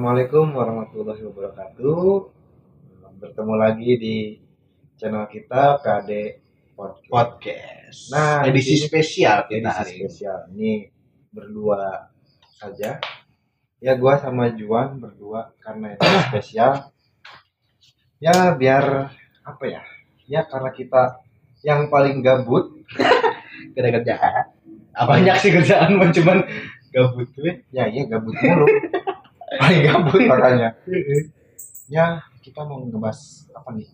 Assalamualaikum warahmatullahi wabarakatuh. Bertemu lagi di channel kita KD Podcast. podcast. Nah, edisi ini- spesial kita Edisi hari ini. spesial. Ini berdua saja. Ya gua sama Juan berdua karena itu spesial. Ya biar apa ya? Ya karena kita yang paling gabut. Kita kerjaan. Apa banyak sih kerjaan cuman gabut tuh ya. Ya iya gabut mulu. paling gabut makanya. Ya kita mau ngebahas apa nih?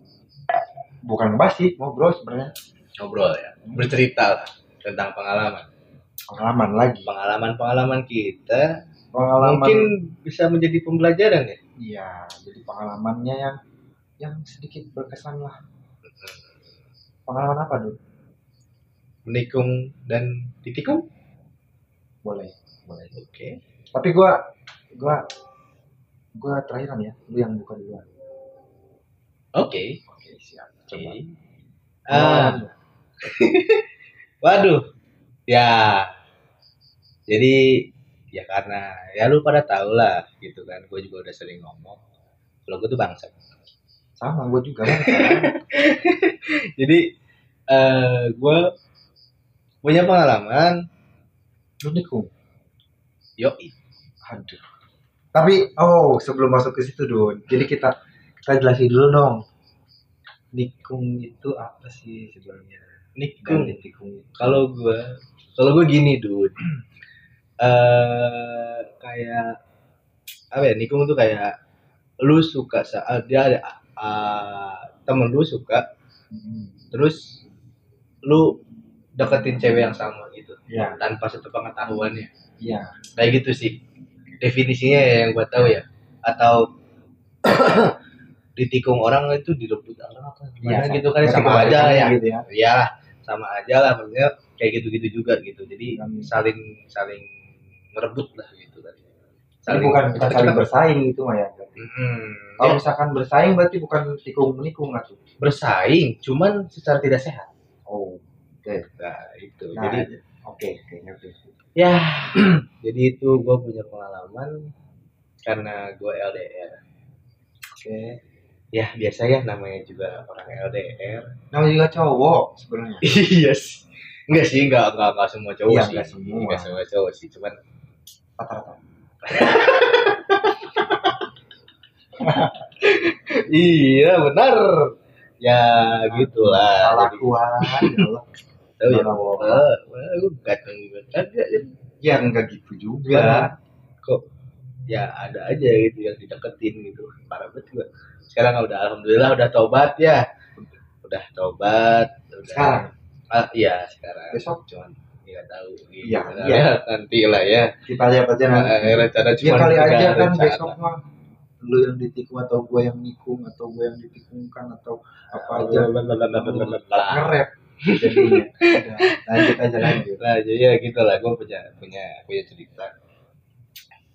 Bukan ngebahas sih, ngobrol sebenarnya. Ngobrol ya. Bercerita lah tentang pengalaman. Pengalaman lagi. Pengalaman-pengalaman kita Pengalaman. mungkin bisa menjadi pembelajaran ya. Iya, jadi pengalamannya yang yang sedikit berkesan lah. Pengalaman apa dulu? Menikung dan ditikung. Boleh, boleh. Oke. Tapi gua gua gua terakhiran ya, lu yang buka duluan. Oke. Oke, siap. Oke. Coba. Ah, Pengalaman. waduh. Ya. Jadi ya karena ya lu pada tahu lah gitu kan. Gue juga udah sering ngomong. Kalau gue tuh bangsa. sama gua juga kan. jadi eh gue punya pengalaman Lu nikung. yoi Aduh. Tapi oh, sebelum masuk ke situ, Dun. Jadi kita kita jelasin dulu dong. Nikung itu apa sih sebenarnya? Nikung itu. kalau gue kalau gue gini dude eh kayak apa ya nikung tuh kayak lu suka saat dia ada ah, temen lu suka Hmm. terus lu deketin cewek yang sama gitu Iya, tanpa satu pengetahuannya iya. kayak gitu sih definisinya ya yang gue tahu ya atau ditikung orang itu direbut orang apa gimana Iya, gitu kan sama aja ya Gitu ya. ya sama aja lah maksudnya kayak gitu-gitu juga gitu jadi Hmm. saling saling merebut lah gitu kan Ini bukan bukan saling bersaing itu mah ya. Mm-mm. Kalau Ya, misalkan bersaing berarti bukan tikung menikung lah tuh. bersaing cuman secara tidak sehat Oh, nah itu nah, jadi oke, oke, ngerti. Ya jadi itu gue punya pengalaman karena gue LDR Oke. ya biasa ya namanya juga orang LDR Namanya juga cowok sebenarnya. iya sih enggak sih enggak enggak enggak semua cowok Iya, sih enggak semua. enggak semua cowok sih cuman Rata-rata. iya benar ya gitulah Salah Ya tahu ya. Eh, gue juga kagak ya. Ya enggak gitu juga. Kok ya ada aja gitu yang dideketin gitu parah banget gue sekarang udah alhamdulillah udah tobat ya udah tobat udah Sekarang ah, iya sekarang besok cuman nggak tahu gitu. Iya, Nah, iya. ya, nanti lah ya kita lihat aja nanti. Nah, rencana Ya cuma kali aja kan rencana. besok mah lu yang ditikung atau gua yang nikung atau gua yang ditikungkan atau apa aja Lah. ngerep jadinya. Udah, lanjut aja lanjut. Nah, jadi ya gitu lah, gue punya punya punya cerita.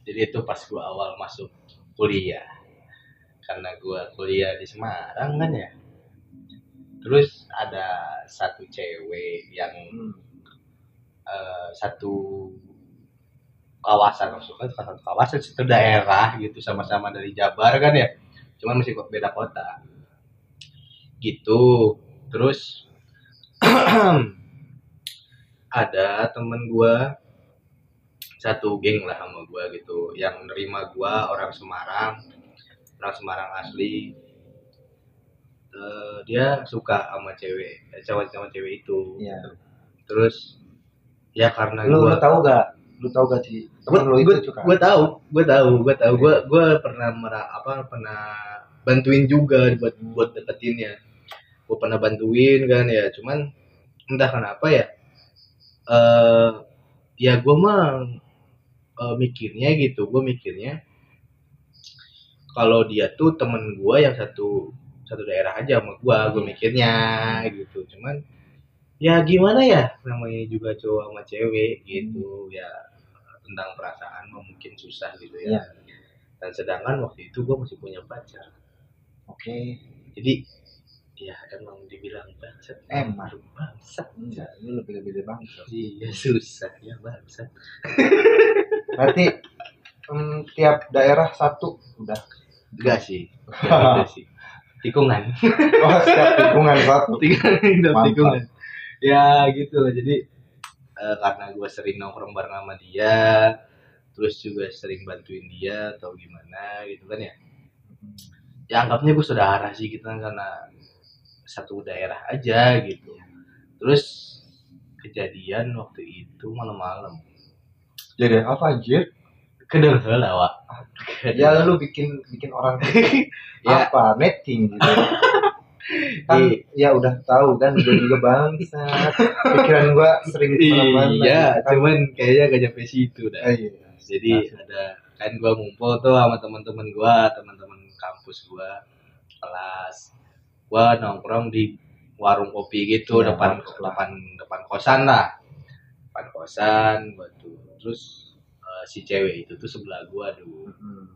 Jadi itu pas gue awal masuk kuliah, karena gue kuliah di Semarang kan ya. Terus ada satu cewek yang Hmm. eh, satu kawasan maksudnya bukan satu kawasan satu daerah gitu sama-sama dari Jabar kan ya cuman masih beda kota gitu terus ada temen gua satu geng lah sama gua gitu yang nerima gua orang Semarang orang Semarang asli Eh, dia suka sama cewek cowok sama cewek itu Iya. terus ya karena Lu, lu gua tahu gak? Lu tahu gak sih? Temen lu gue itu suka. gue tahu gue tahu gue tahu gue gue pernah mera, apa pernah bantuin juga buat buat deketinnya gue pernah bantuin kan ya cuman entah kenapa ya eh ya gue mah eh, mikirnya gitu gue mikirnya kalau dia tuh temen gue yang satu satu daerah aja sama gue gue mikirnya gitu cuman ya gimana ya namanya juga cowok sama cewek gitu ya tentang perasaan mungkin susah gitu ya. Iya. Dan sedangkan waktu itu gue masih punya pacar. Oke. Jadi ya emang dibilang bangsat. Emang. bangsat. Enggak, lu lebih lebih dari bangsa. Iya susah ya bangsat. Berarti Hmm, tiap daerah satu udah. enggak sih enggak gitu sih tikungan Oh, setiap tikungan satu. tikungan tikungan ya gitu jadi eh, karena gue sering nongkrong bareng sama dia terus juga sering bantuin dia atau gimana gitu kan ya ya anggapnya gue saudara sih kita karena satu daerah aja gitu terus kejadian waktu itu malam-malam Jadi apa anjir? kedengeran lah Wak. Ya lu bikin bikin orang Ya. apa netting gitu. kan ya udah tahu kan gue juga bangsat. Pikiran gua sering ke mana-mana, iya gitu kan. cuman kayaknya gak nyampe situ dah Eh, iya. jadi ada kan gua ngumpul tuh sama teman-teman gua teman-teman kampus gua kelas gua nongkrong di warung kopi gitu Iya, depan lah. depan depan kosan lah depan kosan gua tuh terus eh, si cewek itu tuh sebelah gua dulu Mm-mm.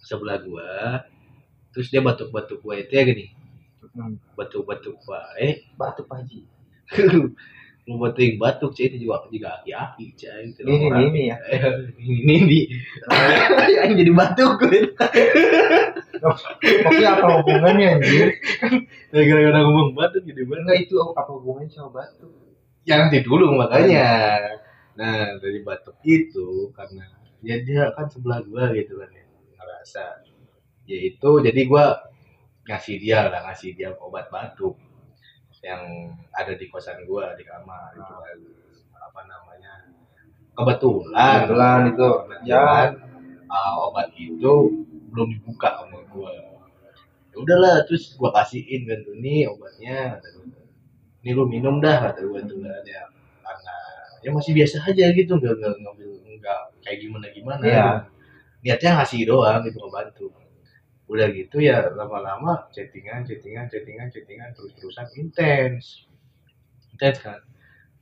sebelah gua terus dia batuk-batuk gua itu ya gini Mm. batuk-batuk gua eh Batu paji. lu batuk cai itu juga juga aki-aki cai itu Ini orang. ini ya. ini ini yang jadi batuk gue Maksudnya apa hubungannya anjir? gara-gara ngomong batuk jadi batuk Enggak itu apa hubungannya sama batu? ya nanti dulu makanya. Nah dari batuk itu karena ya dia kan sebelah gua gitu kan ya ngerasa. Ya itu jadi gua ngasih dia lah ngasih dia obat batuk yang ada di kosan gua di kamar itu kan apa namanya kebetulan. Kebetulan itu. Kebetulan uh, obat itu belum dibuka sama gua. Ya udahlah terus gua kasihin kan tuh nih obatnya kata gua. ini lu minum dah kata gua tuh kan ya karena ya masih biasa aja gitu nggak nggak ngambil nggak kayak gimana gimana. Iya. niatnya ngasih doang gitu ngebantu. Udah gitu ya lama-lama chattingan chattingan chattingan chattingan terus terusan intens. Intens kan.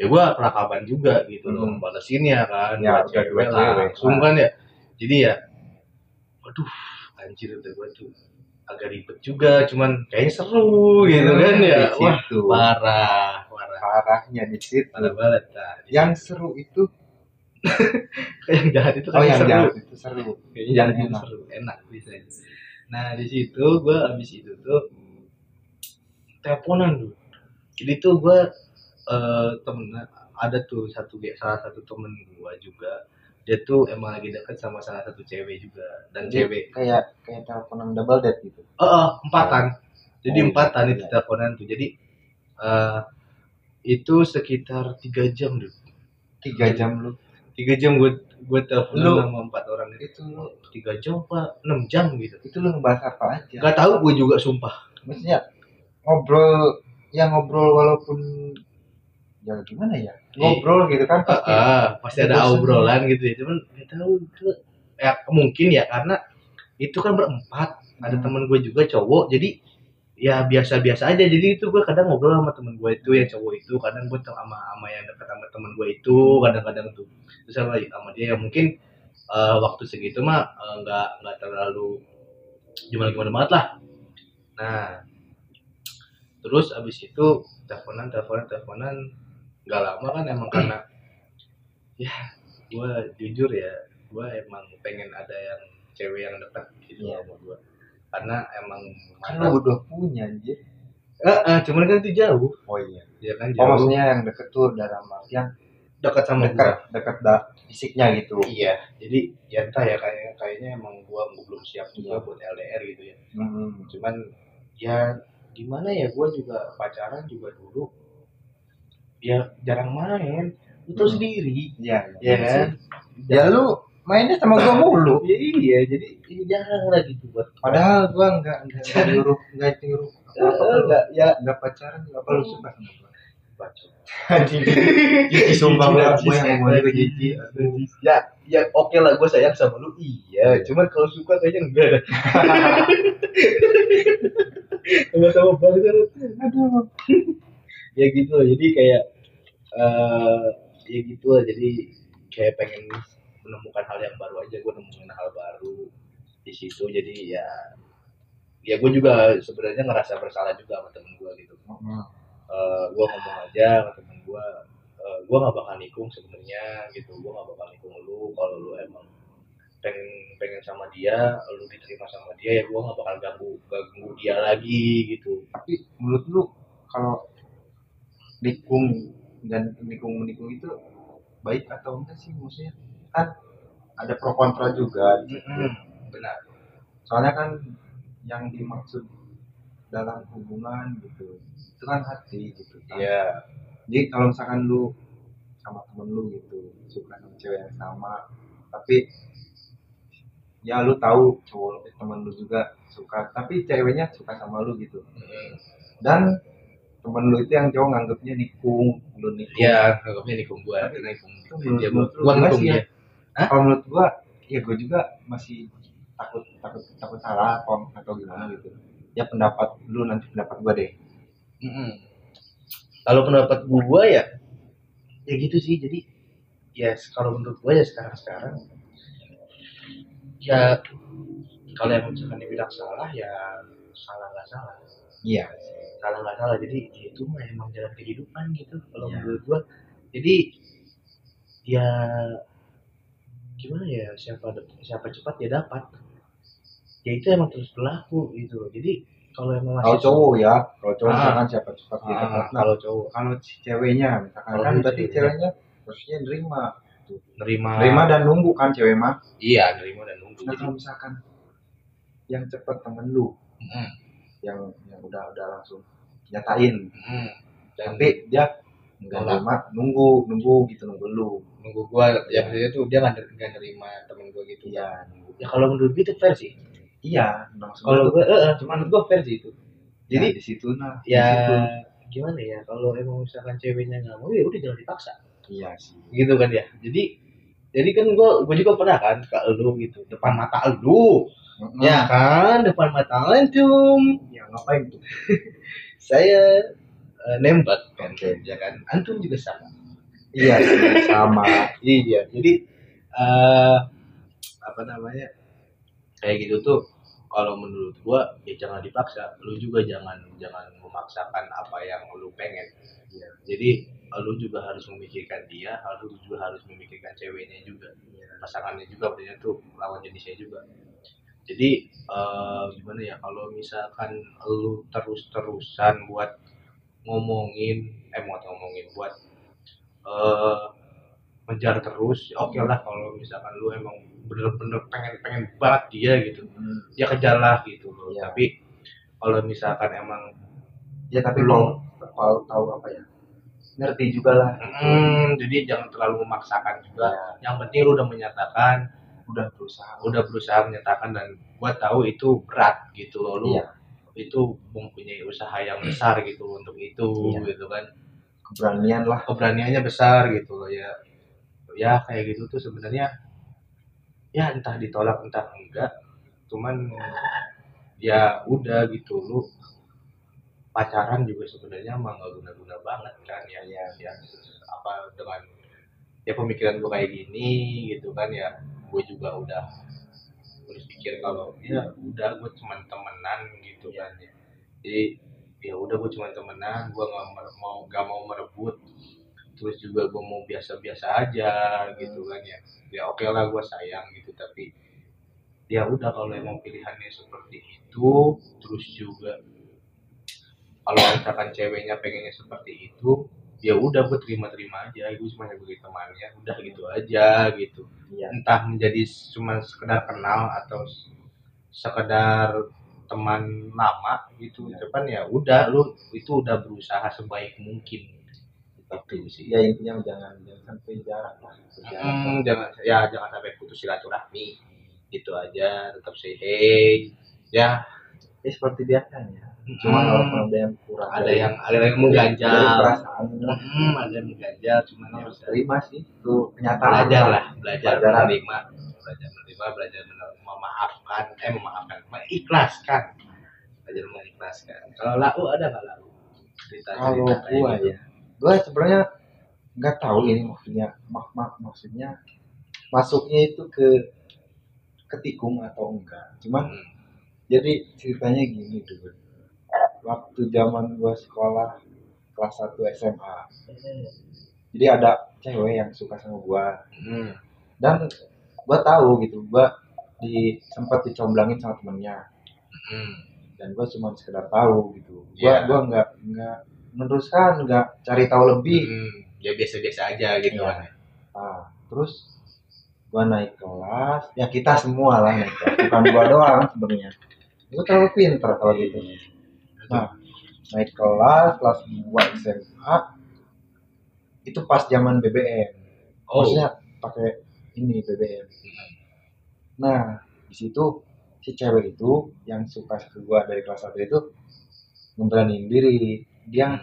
Ya gua perakaban juga gitu loh Hmm. balesinnya kan Ya, udah dua cewek cewek, langsung kan ya. Jadi ya waduh anjir udah gua tuh agak ribet juga cuman kayaknya seru gitu kan ya. wah situ. parah parah. Parahnya di situ. parah banget nah, Yang seru itu? Yang jahat itu oh kan yang seru. jahat itu seru. kayaknya Yang jahat itu enak. seru enak bisa. Nah di situ gue abis itu tuh teleponan dulu jadi tuh gue eh temen ada tuh satu salah satu temen gue juga dia tuh emang lagi deket sama salah satu cewek juga dan Jadi cewek kayak kayak teleponan double date gitu. oh, oh, empatan jadi Oh, empatan iya. itu teleponan tuh jadi eh itu sekitar tiga jam dulu Tiga jam lu. tiga jam gue gue teleponan Lu- sama empat orang itu Itu lu tiga jam apa enam jam gitu itu lu ngebahas apa aja? Gak tahu gue juga sumpah. Maksudnya ngobrol yang ngobrol walaupun ya gimana ya? Ngobrol gitu kan pasti. ah, pasti ada obrolan gitu ya. Cuman gak tahu itu ya mungkin ya karena itu kan berempat. Ada Hmm. teman gue juga cowok. Jadi ya biasa-biasa aja. Jadi itu gue kadang ngobrol sama temen gue itu yang cowok itu. Kadang gue sama sama yang dekat sama temen gue itu. Kadang-kadang tuh terus sama sama dia yang mungkin eh, waktu segitu mah eh, nggak nggak terlalu gimana gimana banget lah. Nah terus abis itu teleponan teleponan teleponan nggak lama kan emang karena ya gue jujur ya gue emang pengen ada yang cewek yang dekat gitu Iya. sama gue karena emang mana lu udah punya anjir. eh, eh, cuman kan itu jauh Oh iya. ya kan Oh jauh maksudnya yang deket tuh dalam artian dekat sama gue dekat dekat da fisiknya gitu. iya jadi ya entah ya kayak kayaknya emang gue belum siap juga Iya. buat LDR gitu ya Hmm. cuman ya gimana ya gue juga pacaran juga dulu ya jarang main. Itu Hmm. sendiri. Iya. ya kan? Ya lu mainnya sama gua mulu. ya iya. Jadi ini jarang lah gitu buat Padahal gua enggak enggak enggak nyuruh enggak nyuruh apa enggak ya enggak pacaran juga apa lu suka sama gua. Jijik sumpah gua gua yang ngomong juga ya ya oke lah gue sayang sama lu. Iya cuman kalau suka kayaknya enggak. Dah sama-sama bangsa Aduh. ya gitu lah jadi kayak eh ya gitu lah jadi kayak pengen menemukan hal yang baru aja. Gue nemuin hal baru di situ. Jadi ya ya gue juga sebenarnya ngerasa bersalah juga sama temen gue gitu. Eh gue ngomong aja sama temen gue uh, gue gak bakal nikung sebenarnya gitu. Gue gak bakal nikung lu. Kalau lu emang pengen pengen sama dia lu diterima sama dia ya gue nggak bakal ganggu ganggu dia lagi gitu. Tapi menurut lu kalau nikung dan nikung menikung itu baik atau enggak sih maksudnya kan ada pro kontra juga di situ. benar soalnya kan yang dimaksud dalam hubungan gitu itu kan hati gitu kan. iya jadi kalau misalkan lu sama temen lu gitu suka sama cewek yang sama tapi ya lu tahu cowok temen lu juga suka tapi ceweknya suka sama lu gitu Mm. dan temen lu itu yang cowok nganggapnya nikung lu nikung. Iya, anggapnya nikung gua, Tapi nikung. Dia gua, nikung ya? kalau menurut gua ya gua juga masih takut takut takut salah kom atau gimana gitu. Ya pendapat lu nanti pendapat gua deh. Mm-mm. Kalau pendapat gua ya, ya gitu sih. Jadi ya kalau menurut gua ya sekarang sekarang ya kalau yang misalkan dibilang salah ya salah nggak salah. Iya salah nggak salah. Jadi ya itu mah emang jalan kehidupan gitu kalau Iya. menurut gua. Jadi ya gimana ya siapa siapa cepat ya dapat. Ya itu emang terus berlaku gitu loh. Jadi kalau emang kalau cowok ya kalau cowok Ah. misalkan siapa cepat Ah, dia dapat. Nah, kalau cowok. Kalau ceweknya misalkan Kalau kan berarti ceweknya. ceweknya harusnya nerima nerima. Nerima dan nunggu kan cewek mah? Iya nerima dan nunggu. Nah jadi kalau misalkan yang cepat temen lu mm, yang yang udah udah langsung nyatain. Mm. dan tapi dia nggak nerima nunggu nunggu gitu nunggu lu. Nunggu gua ya maksudnya tuh dia nggak nggak nerima temen gua gitu. Iya nunggu. Ya kalau menurut gua itu fair sih. Iya kalau gua eh, eh, cuman menurut gua fair sih itu. Jadi jadi di situ nah ya situ. gimana ya kalau emang misalkan ceweknya nggak mau ya udah jangan dipaksa. Iya sih. Gitu kan ya. Jadi jadi kan gua gua juga pernah kan ke lu gitu depan mata lu Mm-mm. ya kan depan mata antum ya ngapain tuh? Saya eh, nembak kan Oke. ya kan. Antum juga sama. Iya sama. Iya jadi eh apa namanya kayak gitu tuh kalau menurut gua ya jangan dipaksa. Lu juga jangan jangan memaksakan apa yang lu pengen. Iya. jadi lu juga harus memikirkan dia lu juga harus memikirkan ceweknya juga pasangannya juga berarti tuh lawan jenisnya juga jadi eh, gimana ya kalau misalkan lu terus-terusan buat ngomongin eh buat ngomongin buat eh menjar terus ya oke lah kalau misalkan lu emang bener-bener pengen pengen banget dia gitu Hmm. ya kejar lah gitu loh Iya. tapi kalau misalkan emang ya tapi Belum. tahu apa ya ngerti juga lah mm, jadi jangan terlalu memaksakan juga. Ya, yang penting lu udah menyatakan udah berusaha. udah berusaha menyatakan dan gua tahu itu berat gitu loh. Lu Iya. itu mempunyai usaha yang besar gitu untuk itu Iya. gitu kan. Keberanian lah. Keberaniannya besar gitu loh ya. Ya kayak gitu tuh sebenarnya. Ya entah ditolak entah enggak. Cuman ya udah gitu lu pacaran juga sebenarnya mah nggak guna-guna banget kan ya ya ya apa dengan ya pemikiran gue kayak gini gitu kan ya gue juga udah berpikir kalau ya udah gue cuman temenan gitu kan ya. Jadi ya udah gue cuman temenan gue nggak mau gak mau merebut terus juga gue mau biasa-biasa aja gitu kan ya. Ya oke lah gue sayang gitu tapi ya udah kalau emang pilihannya seperti itu terus juga kalau misalkan ceweknya pengennya seperti itu ya udah gue terima-terima aja. Gue cuma sebagai temannya udah gitu aja gitu. Iya. Entah menjadi cuma sekedar kenal atau sekedar teman lama gitu. Ya. depan ya udah lu itu udah berusaha sebaik mungkin. Itu sih. Ya intinya jangan jangan sampai jarak lah. Hmm, jangan ya jangan sampai putus silaturahmi. Itu aja tetap hey. Ya. Ya seperti biasanya cuma Hmm, walaupun ada yang kurang ada dari- yang ada yang dari mengganjal perasaan. Hmm, ada yang mengganjal cuman ya harus terima sih itu kenyataan belajar lah. belajar Pelajaran. menerima belajar menerima belajar mener- memaafkan eh memaafkan mengikhlaskan. Belajar mengikhlaskan. Kalau lau ada nggak lau? Cerita kalau gua ya gua sebenarnya nggak tahu ini maksudnya mak mak maksudnya masuknya itu ke ketikung atau enggak. Cuman Hmm. jadi ceritanya gini dulu waktu zaman gua sekolah kelas 1 SMA jadi ada cewek yang suka sama gua Hmm. dan gua tahu gitu gua di sempat dicomblangin sama temennya Hmm. dan gua cuma sekedar tahu gitu gua Iya. gua nggak nggak meneruskan nggak cari tahu lebih Hmm. Ya biasa-biasa aja gitu Iya. kan. Nah, terus gua naik kelas, ya kita semua lah naik kelas, bukan gua doang sebenarnya. Gua terlalu pinter kalau gitu. Nah, naik kelas, kelas 2 SMA, itu pas zaman BBM. Oh. Maksudnya pakai ini BBM. Nah, di situ si cewek itu yang suka ke gua dari kelas 1 itu ngeberaniin diri. Dia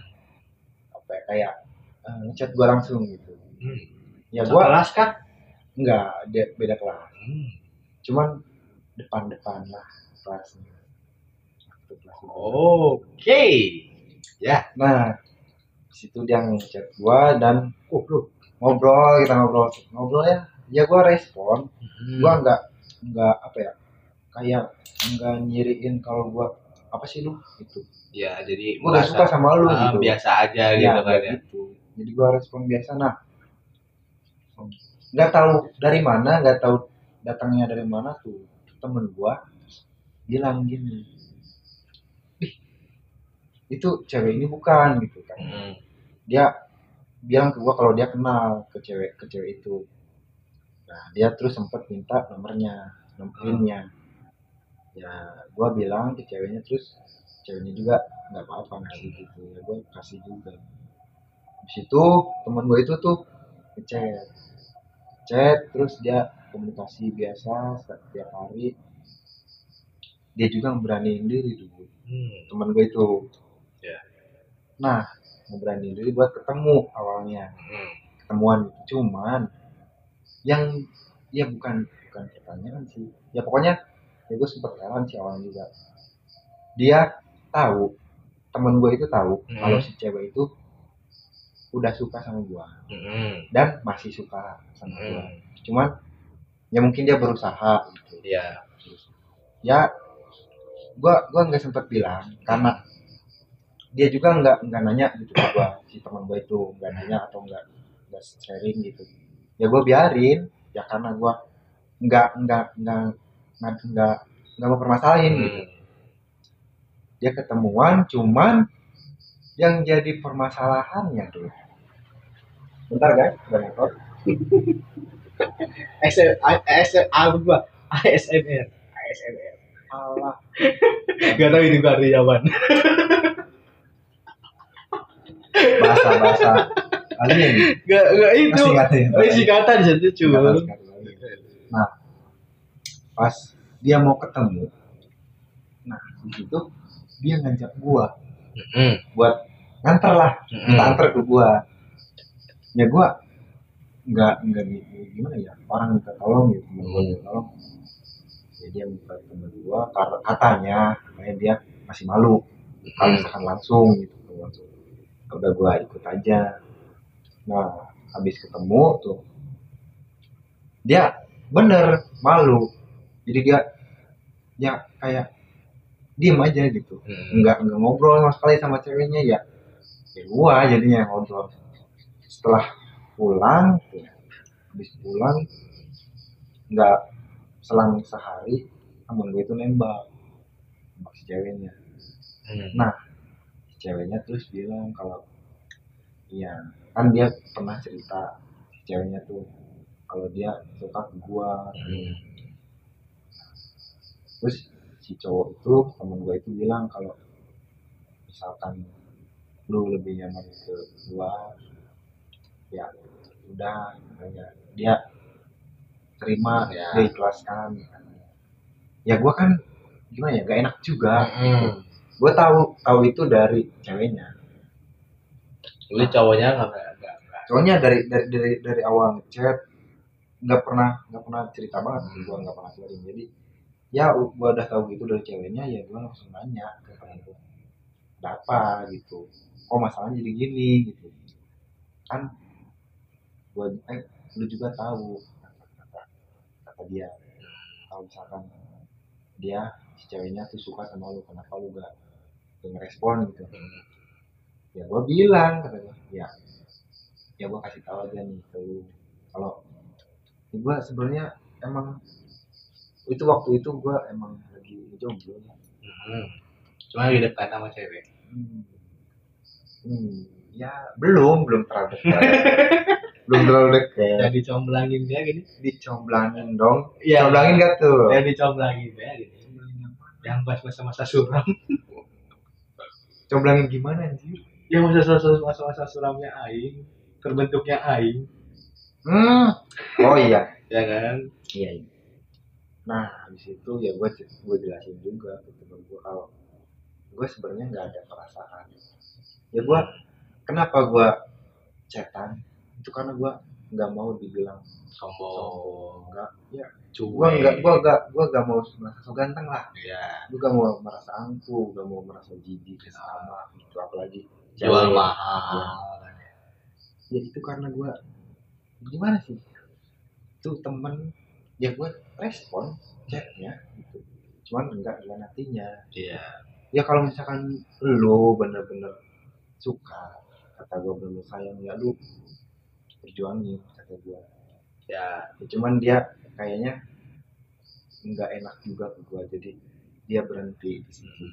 apa ya, kayak eh, ngechat gua langsung gitu. Hmm. Ya Satu gua kelas kah? Enggak, dia beda kelas. Hmm. Cuman depan-depan lah kelasnya. Satu kelas juga. Oke. Ya. Nah, situ dia ngechat gua dan Oh, bro. ngobrol, kita ngobrol. Ngobrol ya, ya gua respon. Hmm. Gua enggak enggak apa ya? Kayak enggak nyiriin kalau gua apa sih lu gitu. Ya, jadi Gua merasa, suka sama lu ah, gitu. biasa aja Ya, gitu kan ya. gitu. Jadi gua respon biasa. Nah, nggak tahu dari mana, nggak tahu datangnya dari mana tuh temen gua bilang gini, "Ih, itu cewek ini bukan gitu kan. Hmm. Dia bilang ke gua kalau dia kenal ke cewek ke cewek itu. Nah, dia terus sempet minta nomornya, nomor pinnya. Ya, gua bilang ke ceweknya terus ceweknya juga nggak apa-apa ngasih gitu ya gua kasih juga. Di situ temen gua itu tuh ngechat, chat terus dia komunikasi biasa setiap hari. Dia juga beraniin diri dulu Hmm. temen gue itu. Nah, ngeberaniin diri buat ketemu awalnya Hmm. ketemuan cuman yang ya bukan bukan pertanyaan sih ya pokoknya ya gue sempet heran sih awalnya juga dia tahu temen gue itu tahu Hmm. kalau si cewek itu udah suka sama gue Hmm. dan masih suka sama gue Hmm. cuman ya mungkin dia berusaha gitu Ya. ya gua gua nggak sempet bilang karena dia juga nggak nggak nanya gitu ke gua si teman gua itu nggak nanya atau nggak nggak sharing gitu ya gua biarin ya karena gua nggak nggak nggak nggak nggak nggak mau permasalahin gitu Hmm. dia ketemuan cuman yang jadi permasalahannya tuh bentar guys udah motor apa? ASMR. ASMR. Allah Gak tau ini gua artinya apaan. bahasa bahasa alien Gak, gak itu. masih ya? Oh, singkatan sekali lagi. Nah, pas dia mau ketemu, nah di situ dia ngajak gua Hmm. buat nganter lah, minta Hmm. anter ke gua. Ya gua nggak nggak gimana ya orang minta tolong gitu, temen gua minta tolong. Ya dia minta temen gua karena katanya, katanya dia masih malu kalau misalkan langsung gitu langsung. Udah gua ikut aja. Nah, habis ketemu tuh dia bener malu jadi dia ya kayak diem aja gitu Hmm. nggak nggak ngobrol sama sekali sama ceweknya ya ya gua jadinya yang ngobrol setelah pulang ya, habis pulang nggak selang sehari temen gue itu nembak nembak si ceweknya Hmm. Nah, ceweknya terus bilang kalau iya kan dia pernah cerita ceweknya tuh kalau dia suka ke gua Hmm. terus si cowok itu temen gue itu bilang kalau misalkan lu lebih nyaman ke gua ya udah katanya dia terima Ya. dia ikhlaskan ya gua kan gimana ya gak enak juga Hmm. Gue tahu tahu itu dari ceweknya. Jadi cowoknya nggak soalnya dari dari dari dari awal ngechat nggak pernah nggak pernah cerita banget. Hmm. gue nggak pernah sharing jadi ya gue udah tahu gitu dari ceweknya ya gue langsung nanya ke temen gue ada apa? Gitu. Kok masalahnya jadi gini gitu. Kan gue eh lu juga tahu kata, kata, kata dia kalau misalkan dia si ceweknya tuh suka sama lu kenapa lu gak, gak ngerespon gitu Hmm. ya gue bilang kata gue ya ya gue kasih tahu aja nih ke lu kalau gue sebenarnya emang itu waktu itu gue emang lagi jomblo ya. hmm. cuma lagi dekat sama cewek Hmm. Hmm. Ya belum belum terlalu dekat. belum terlalu dekat. jadi comblangin dia gini Dicomblangin dong. Iya. Comblangin gak tuh? ya dicomblangin dia gini yang pas masa-masa suram Comblangin gimana anjir? yang masa-masa masa-masa suramnya aing terbentuknya aing Hmm. Oh iya. ya kan Iya. iya. Nah di situ ya gue gue jelasin juga ke temen gue kalau gue sebenarnya nggak ada perasaan. Ya gue kenapa gue chatan itu karena gue nggak mau dibilang sombong. enggak ya. Cuek. Gue nggak gue nggak gue nggak mau merasa so ganteng lah. Ya gue gak mau merasa angkuh gak mau merasa jijik sama gitu. Apalagi jual mahal ya. Itu karena gue gimana sih? Itu temen ya gue respon chatnya gitu. Cuman enggak dengan hatinya. Iya. Ya kalau misalkan lo bener-bener suka kata gue bener sayang ya lu perjuangin kata gue ya ya, cuman dia kayaknya nggak enak juga ke gue jadi dia berhenti di situ.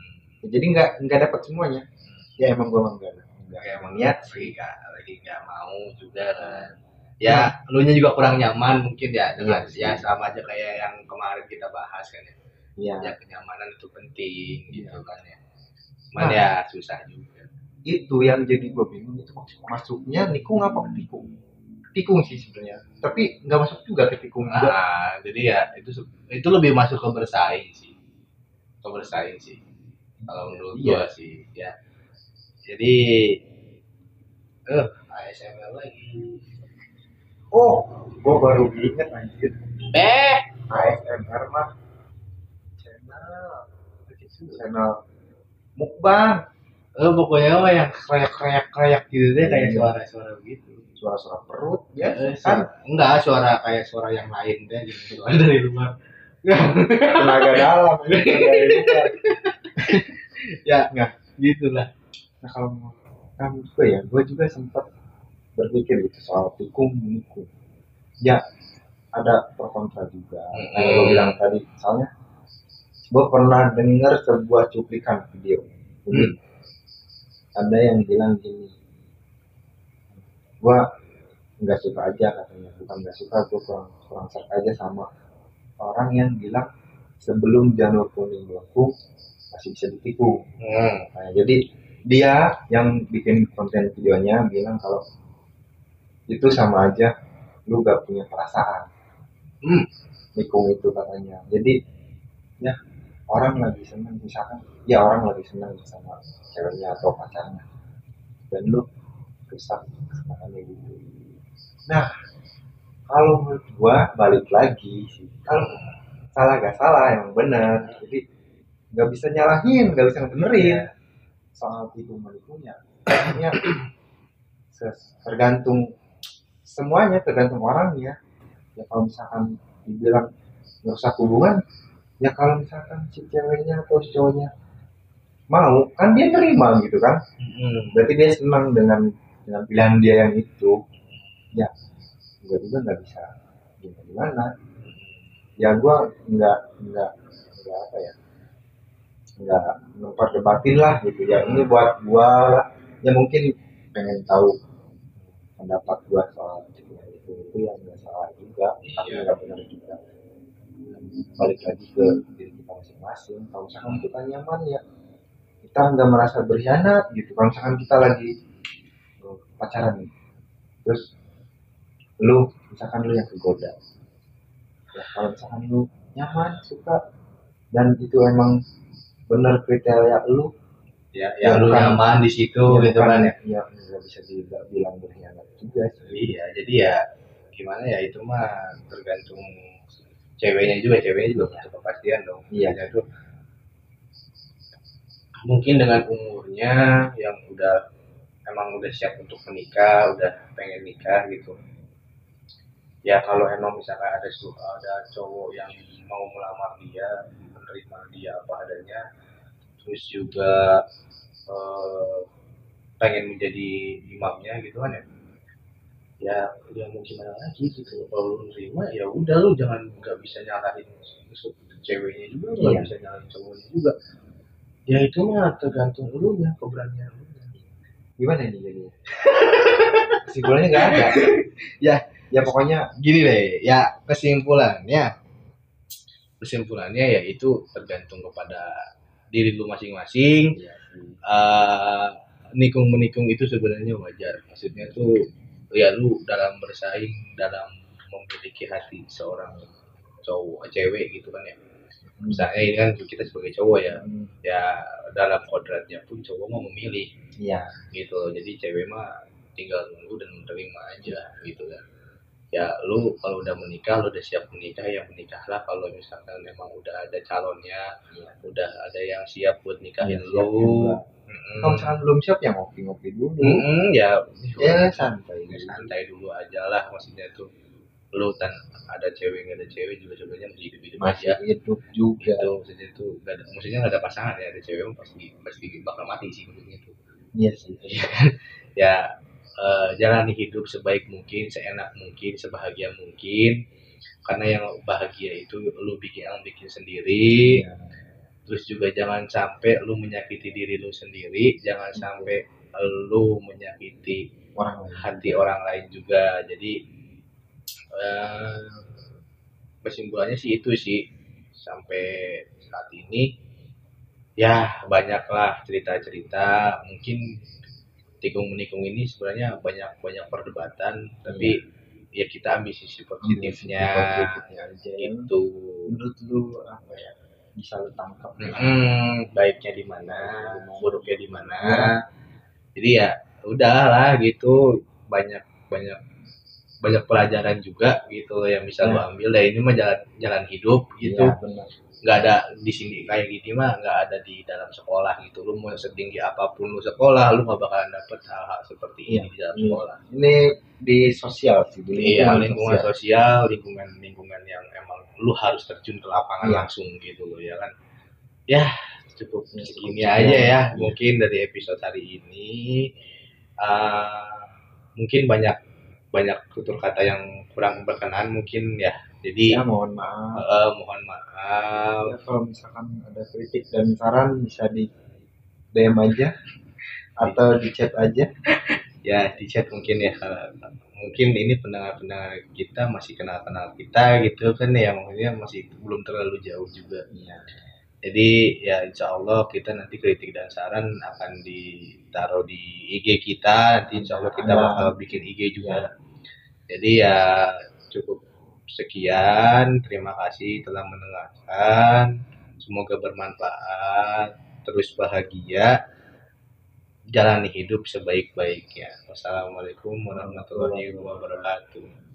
Ya, jadi nggak nggak dapat semuanya. Ya emang gue emang nggak nggak kayak emang niat free kak lagi nggak mau juga kan. Ya lu nya juga kurang nyaman mungkin ya dengan ya sih. sama aja kayak yang kemarin kita bahas kan ya. Ya ya kenyamanan itu penting gitu Iya. kan ya. Cuman Nah. ya susah juga. Itu yang jadi gue bingung itu maksud masuknya nikung apa tikung tikung sih sebenarnya. Tapi nggak masuk juga ke tikung. Juga nah jadi ya itu itu lebih masuk ke bersaing sih. Ke bersaing sih kalau menurut Iya. gua sih ya. Jadi eh ASMR lagi. Oh gue baru inget anjir. Eh! ASMR mah channel. Channel mukbang eh pokoknya mah yang kreak kreak kreak gitu deh kayak Iya. suara suara begitu suara-suara perut Eh, ya kan suara- enggak suara kayak suara yang lain deh gitu suara dari luar tenaga dalam dari luar. ya nggak gitulah nah kalau kamu juga ya gue juga sempat berpikir gitu soal tikung menikung ya ada pro kontra juga Mm-mm. kayak gue bilang tadi soalnya gue pernah dengar sebuah cuplikan video Hmm. Ada yang bilang gini gue nggak suka aja katanya bukan nggak suka gue kurang kurang serk aja sama orang yang bilang sebelum janur kuning masih bisa ditikung hmm. Nah, jadi dia yang bikin konten videonya bilang kalau itu sama aja lu gak punya perasaan. Hmm. Nikung itu katanya. Jadi ya orang lagi seneng misalkan ya orang lagi seneng sama ceweknya atau pacarnya. Dan lu rusak makanya gitu. Nah kalau menurut gua balik lagi sih kalau salah gak salah emang benar jadi nggak bisa nyalahin nggak bisa ngebenerin soal itu menikungnya ya tergantung semuanya tergantung orangnya. Ya kalau misalkan dibilang merusak hubungan ya kalau misalkan si ceweknya atau si cowoknya mau kan dia terima gitu kan. Hmm. berarti dia senang dengan dengan pilihan dia yang itu. Ya gue juga nggak bisa gimana gimana. Ya gue nggak nggak nggak apa ya nggak memperdebatin lah gitu. Ya ini buat gue ya mungkin pengen tahu pendapat gue soal itu itu itu yang nggak salah juga tapi Iya. nggak benar juga balik lagi ke diri kita masing-masing. Kalau misalkan kita nyaman ya kita nggak merasa berkhianat gitu. Kalau misalkan kita lagi eh, pacaran nih terus lu misalkan lu yang kegoda. Ya kalau misalkan lu nyaman suka dan itu emang bener kriteria lu ya yang lu Bukan. nyaman di situ ya gitu bukan- kan ya. ya nggak bisa dibilang berkhianat juga sih. Iya jadi ya gimana ya itu mah tergantung ceweknya juga ceweknya juga punya kepastian dong. Iya. Dia tuh mungkin dengan umurnya yang udah emang udah siap untuk menikah udah pengen nikah gitu. Ya kalau emang misalkan ada ada cowok yang mau melamar dia menerima dia apa adanya terus juga eh, pengen menjadi imamnya gitu kan ya ya ya mau gimana lagi gitu. Kalau lu nerima ya udah lu jangan nggak bisa nyalahin ceweknya juga nggak Iya. bisa nyalahin cowoknya juga. Ya itu mah tergantung lu ya keberanian lu. Gimana ini jadi kesimpulannya nggak ada. Ya. ya pokoknya gini deh. Ya kesimpulannya. Kesimpulannya ya itu tergantung kepada diri lu masing-masing. Ya, eh nikung menikung itu sebenarnya wajar. Maksudnya tuh ya lu dalam bersaing dalam memiliki hati seorang cowok cewek gitu kan ya. Misalnya ini kan kita sebagai cowok ya ya dalam kodratnya pun cowok mau memilih. Iya. Gitu. Jadi cewek mah tinggal nunggu dan menerima aja gitu kan ya lu kalau udah menikah lu udah siap menikah ya menikahlah kalau misalkan memang udah ada calonnya Iya. udah ada yang siap buat nikahin Iya, siap lu. Mm-mm. kalau misalkan belum siap ya ngopi-ngopi dulu. Mm-mm, ya ya santai ya santai dulu aja lah. Maksudnya tuh lu tan ada cewek nggak ada cewek juga sebenarnya masih hidup hidup masih aja. hidup juga. Gitu maksudnya tuh gak ada maksudnya nggak ada pasangan ya ada cewek pasti pasti bakal mati sih maksudnya tuh. Iya sih. Ya eh, jalani hidup sebaik mungkin seenak mungkin sebahagia mungkin. Karena yang bahagia itu lu bikin yang bikin sendiri. Iya. terus juga jangan sampai lu menyakiti diri lu sendiri jangan sampai lu menyakiti orang lain. hati orang lain juga. Jadi eh, kesimpulannya sih itu sih. Sampai saat ini ya banyaklah cerita-cerita. Mungkin tikung menikung ini sebenarnya banyak banyak perdebatan tapi ya kita ambil sisi positifnya. Ya. itu menurut lu apa ya? Bisa lu tangkap Mm, baiknya di mana? Buruknya di mana? Jadi ya udahlah gitu. Banyak banyak banyak pelajaran juga gitu yang bisa lo ambil dan ini mah jalan jalan hidup gitu Iya, benar nggak ada di sini kayak gini mah nggak ada di dalam sekolah gitu lu mau setinggi apa pun lu sekolah lu nggak bakalan dapet hal-hal seperti ini Iya. di dalam Iya. sekolah ini di sosial sih di iya lingkungan lingkungan sosial. sosial lingkungan lingkungan yang emang lu harus terjun ke lapangan Iya. langsung gitu loh ya kan ya cukup Ya, segini cukup aja ya Iya. mungkin dari episode hari ini Ah, mungkin banyak banyak tutur kata yang kurang berkenan mungkin ya. Jadi ya mohon maaf. Eh, mohon maaf. Ya, kalau misalkan ada kritik dan saran bisa di DM aja atau di chat aja. Ya di chat mungkin ya. Mungkin ini pendengar-pendengar kita masih kenal-kenal kita gitu kan ya. Maksudnya masih belum terlalu jauh juga. Iya jadi ya insya Allah kita nanti kritik dan saran akan ditaruh di IG kita. Nanti insya Allah kita Ada. bakal bikin IG juga. Jadi ya cukup sekian. Terima kasih telah mendengarkan. Semoga bermanfaat. Terus bahagia. Jalani hidup sebaik-baiknya. Wassalamualaikum warahmatullahi wabarakatuh